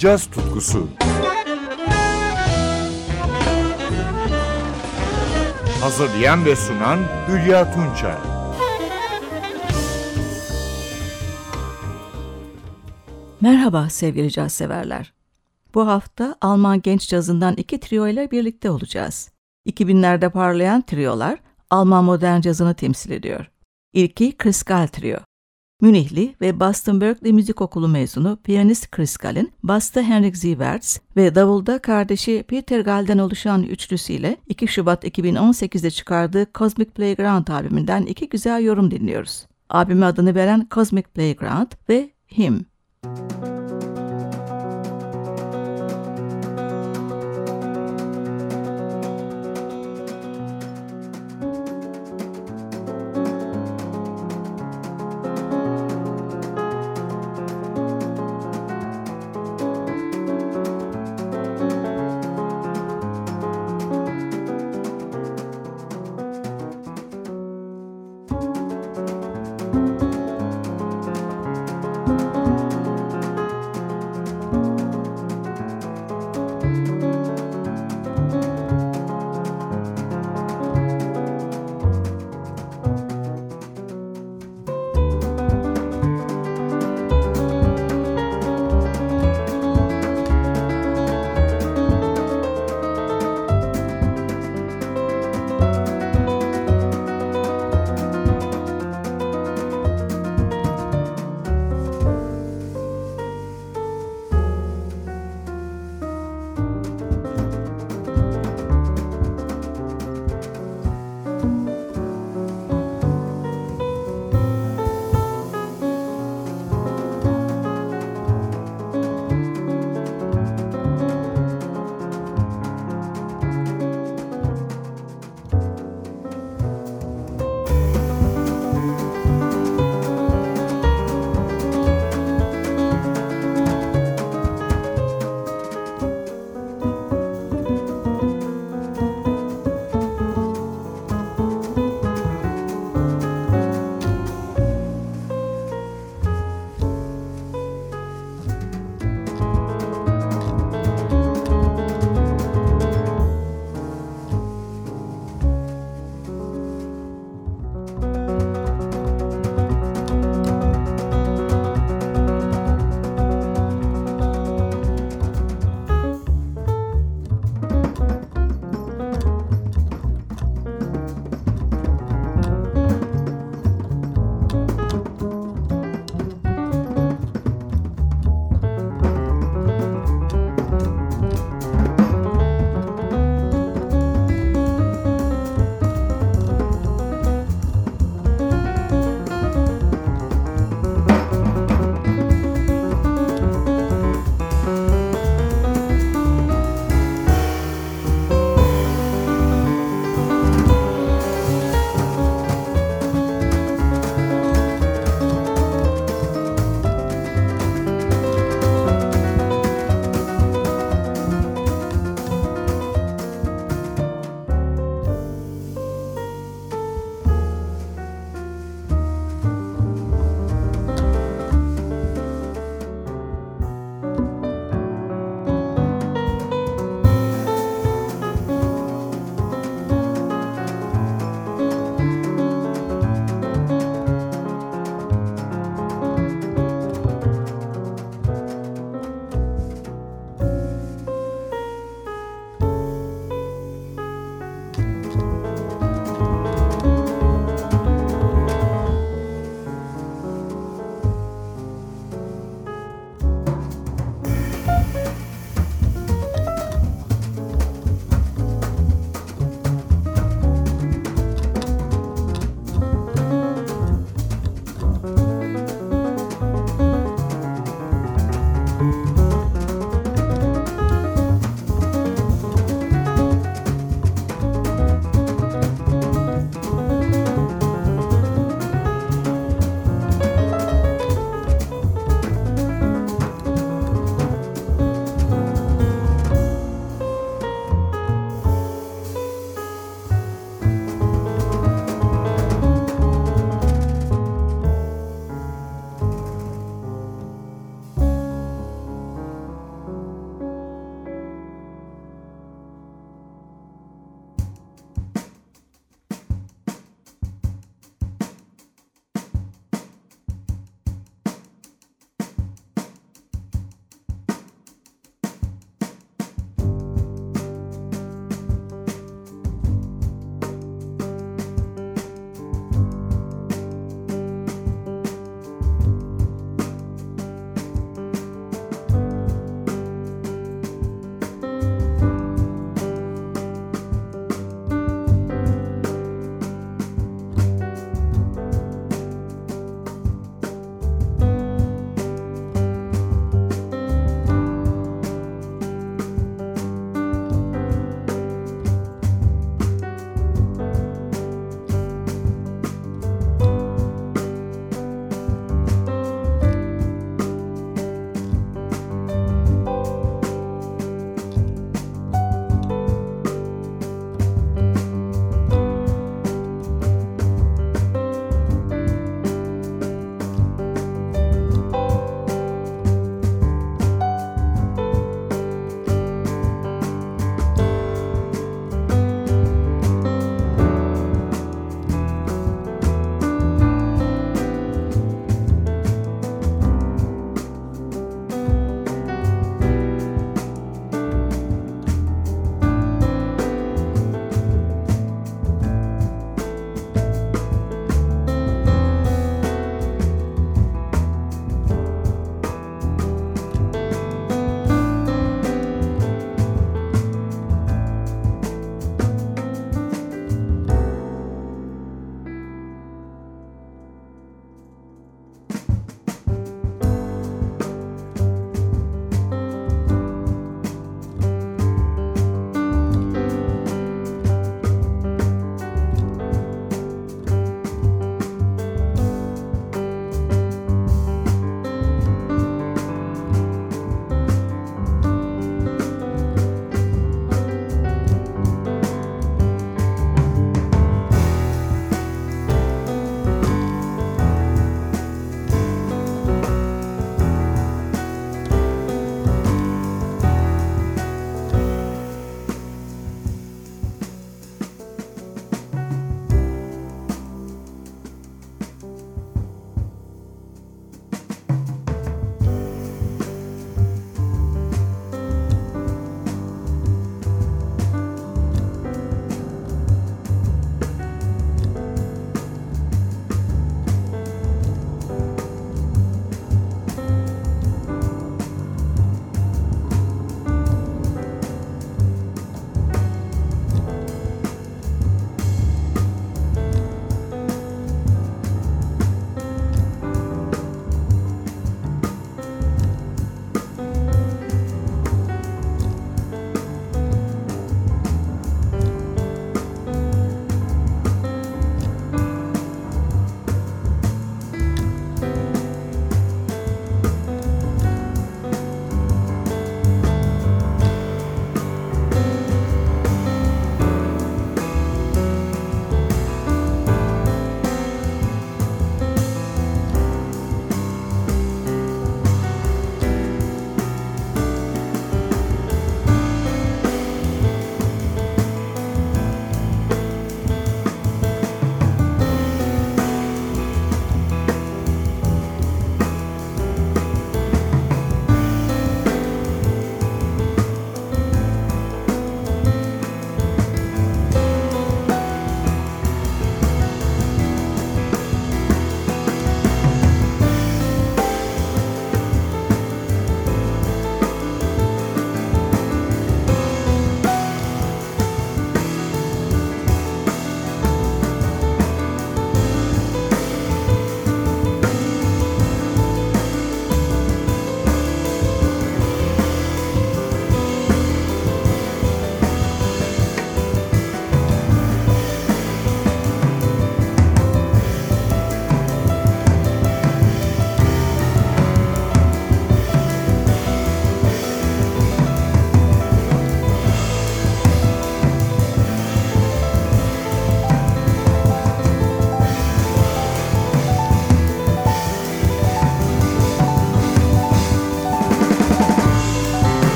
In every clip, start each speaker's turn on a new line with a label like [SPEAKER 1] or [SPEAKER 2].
[SPEAKER 1] caz tutkusu. Hazırlayan ve sunan Hülya Tunçay.
[SPEAKER 2] Merhaba sevgili caz severler. Bu hafta Alman genç cazından iki trio ile birlikte olacağız. 2000'lerde parlayan triolar Alman modern cazını temsil ediyor. İlki Chris Gall Trio. Münihli ve Boston Berkeley Müzik Okulu mezunu piyanist Chris Gall'in basta Henrik Zieverts ve davulda kardeşi Peter Gall'den oluşan üçlüsüyle 2 Şubat 2018'de çıkardığı Cosmic Playground albümünden iki güzel yorum dinliyoruz. Albüme adını veren Cosmic Playground ve Him. Thank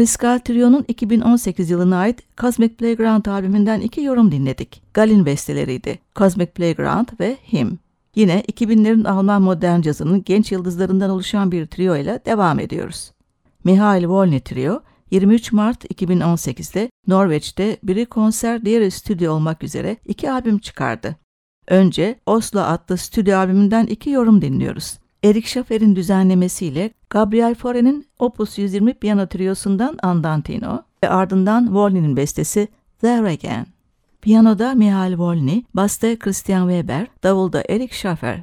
[SPEAKER 2] Kriskal Trio'nun 2018 yılına ait Cosmic Playground albümünden iki yorum dinledik. Galin besteleriydi. Cosmic Playground ve Him. Yine 2000'lerin Alman modern cazının genç yıldızlarından oluşan bir trio ile devam ediyoruz. Mihail Volny Trio, 23 Mart 2018'de Norveç'te biri konser, diğeri stüdyo olmak üzere iki albüm çıkardı. Önce Oslo adlı stüdyo albümünden iki yorum dinliyoruz. Erik Schaffer'in düzenlemesiyle Gabriel Fauré'nin Opus 120 piyano triosundan Andantino ve ardından Volny'nin bestesi There Again. Piyanoda Mihail Volny, basta Christian Weber, davulda Erik Schaffer.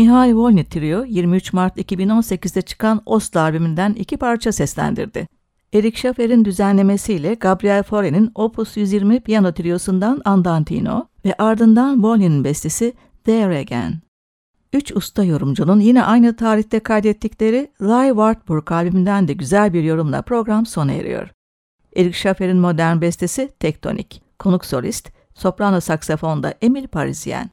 [SPEAKER 2] Mihail Volny Trio 23 Mart 2018'de çıkan Ost albümünden iki parça seslendirdi. Erik Schaffer'in düzenlemesiyle Gabriel Fauré'nin Opus 120 piyano triosundan Andantino ve ardından Volny'nin bestesi There Again. Üç usta yorumcunun yine aynı tarihte kaydettikleri Live Wartburg albümünden de güzel bir yorumla program sona eriyor. Erik Schaffer'in modern bestesi Tektonik, konuk solist, soprano saksafonda Emil Parisien.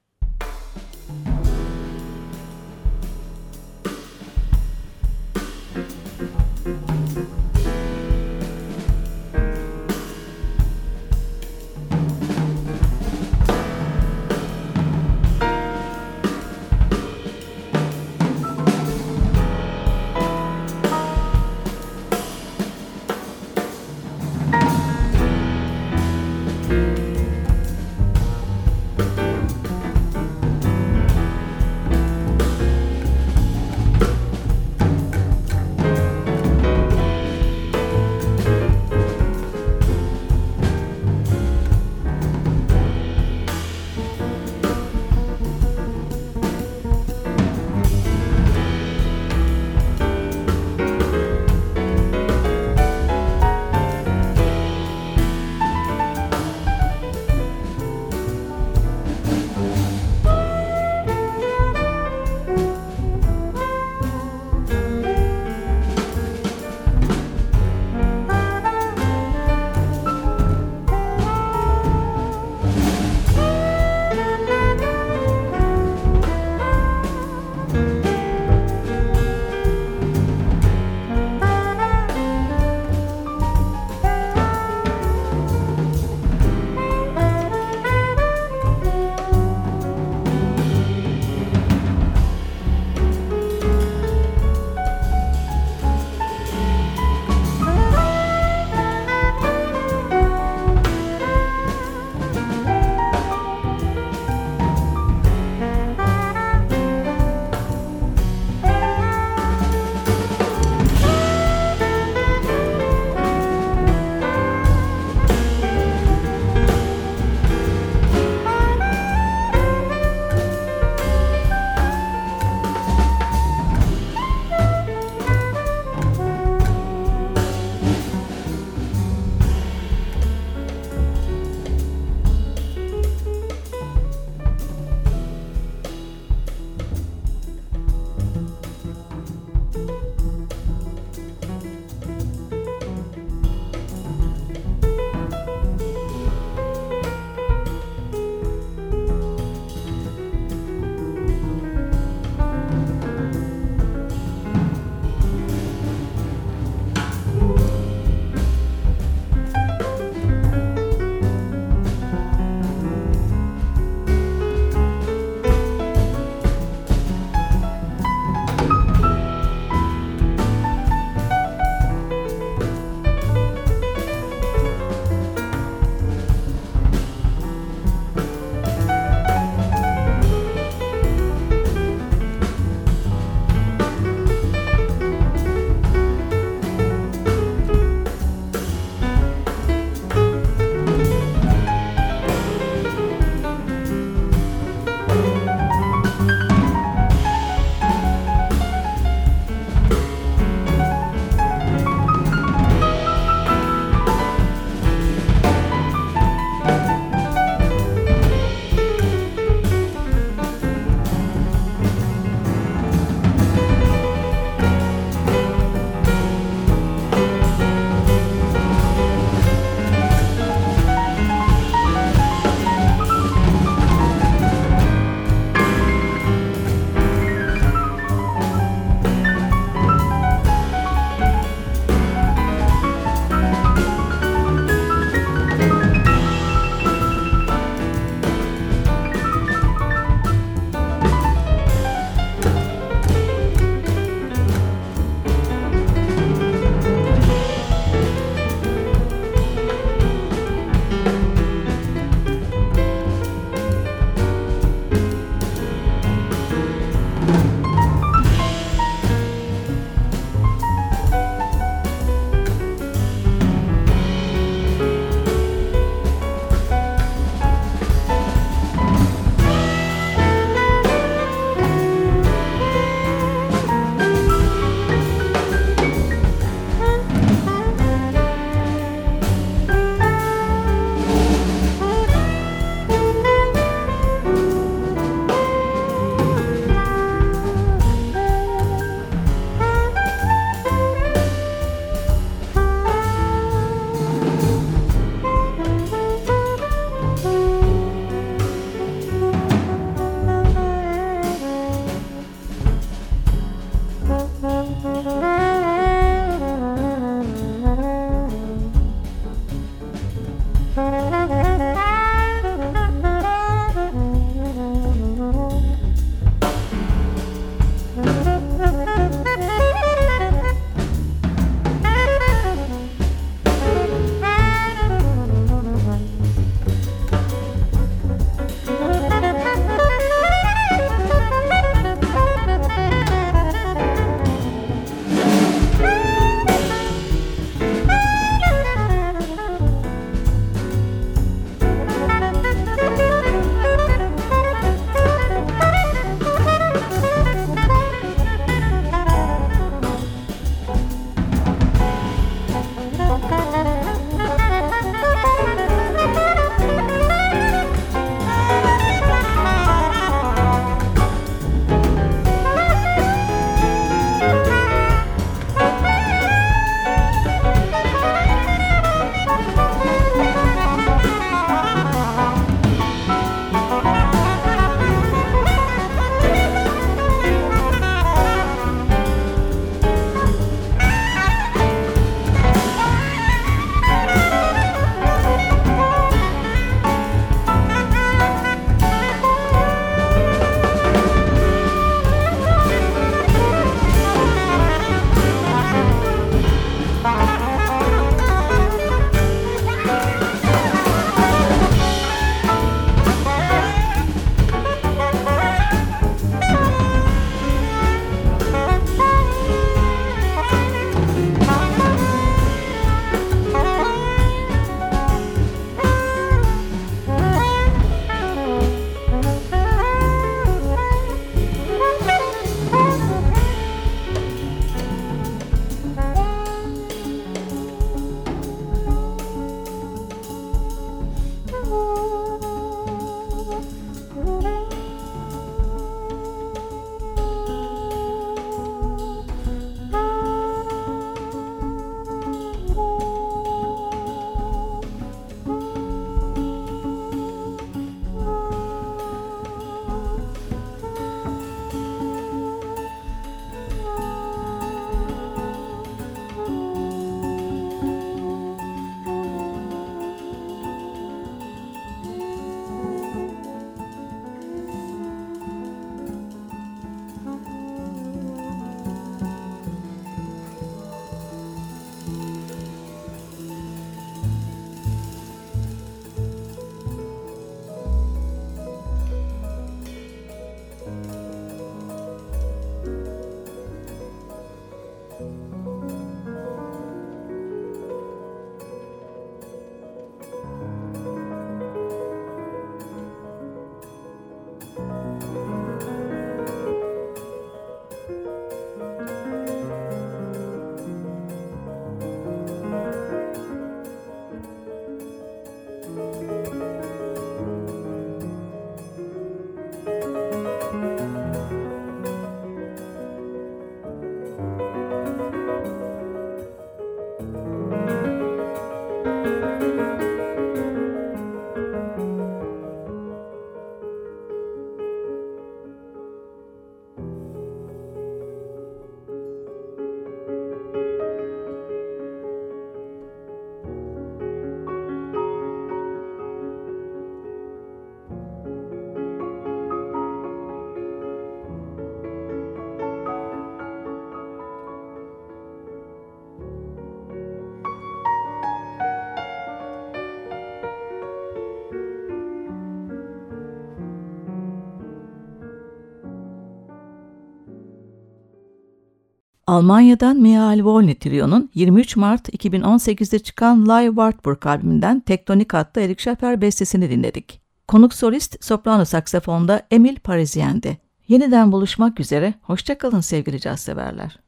[SPEAKER 2] Almanya'dan Mihail Volny Trio'nun 23 Mart 2018'de çıkan Live Wartburg albümünden Tektonik adlı Eric Schaffer bestesini dinledik. Konuk solist soprano saksafonda Emil Parisien'di. Yeniden buluşmak üzere, hoşçakalın sevgili caz severler.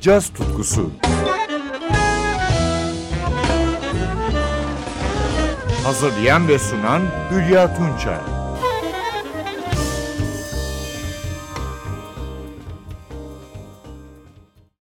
[SPEAKER 1] Caz tutkusu Hazırlayan ve sunan Hülya Tunçay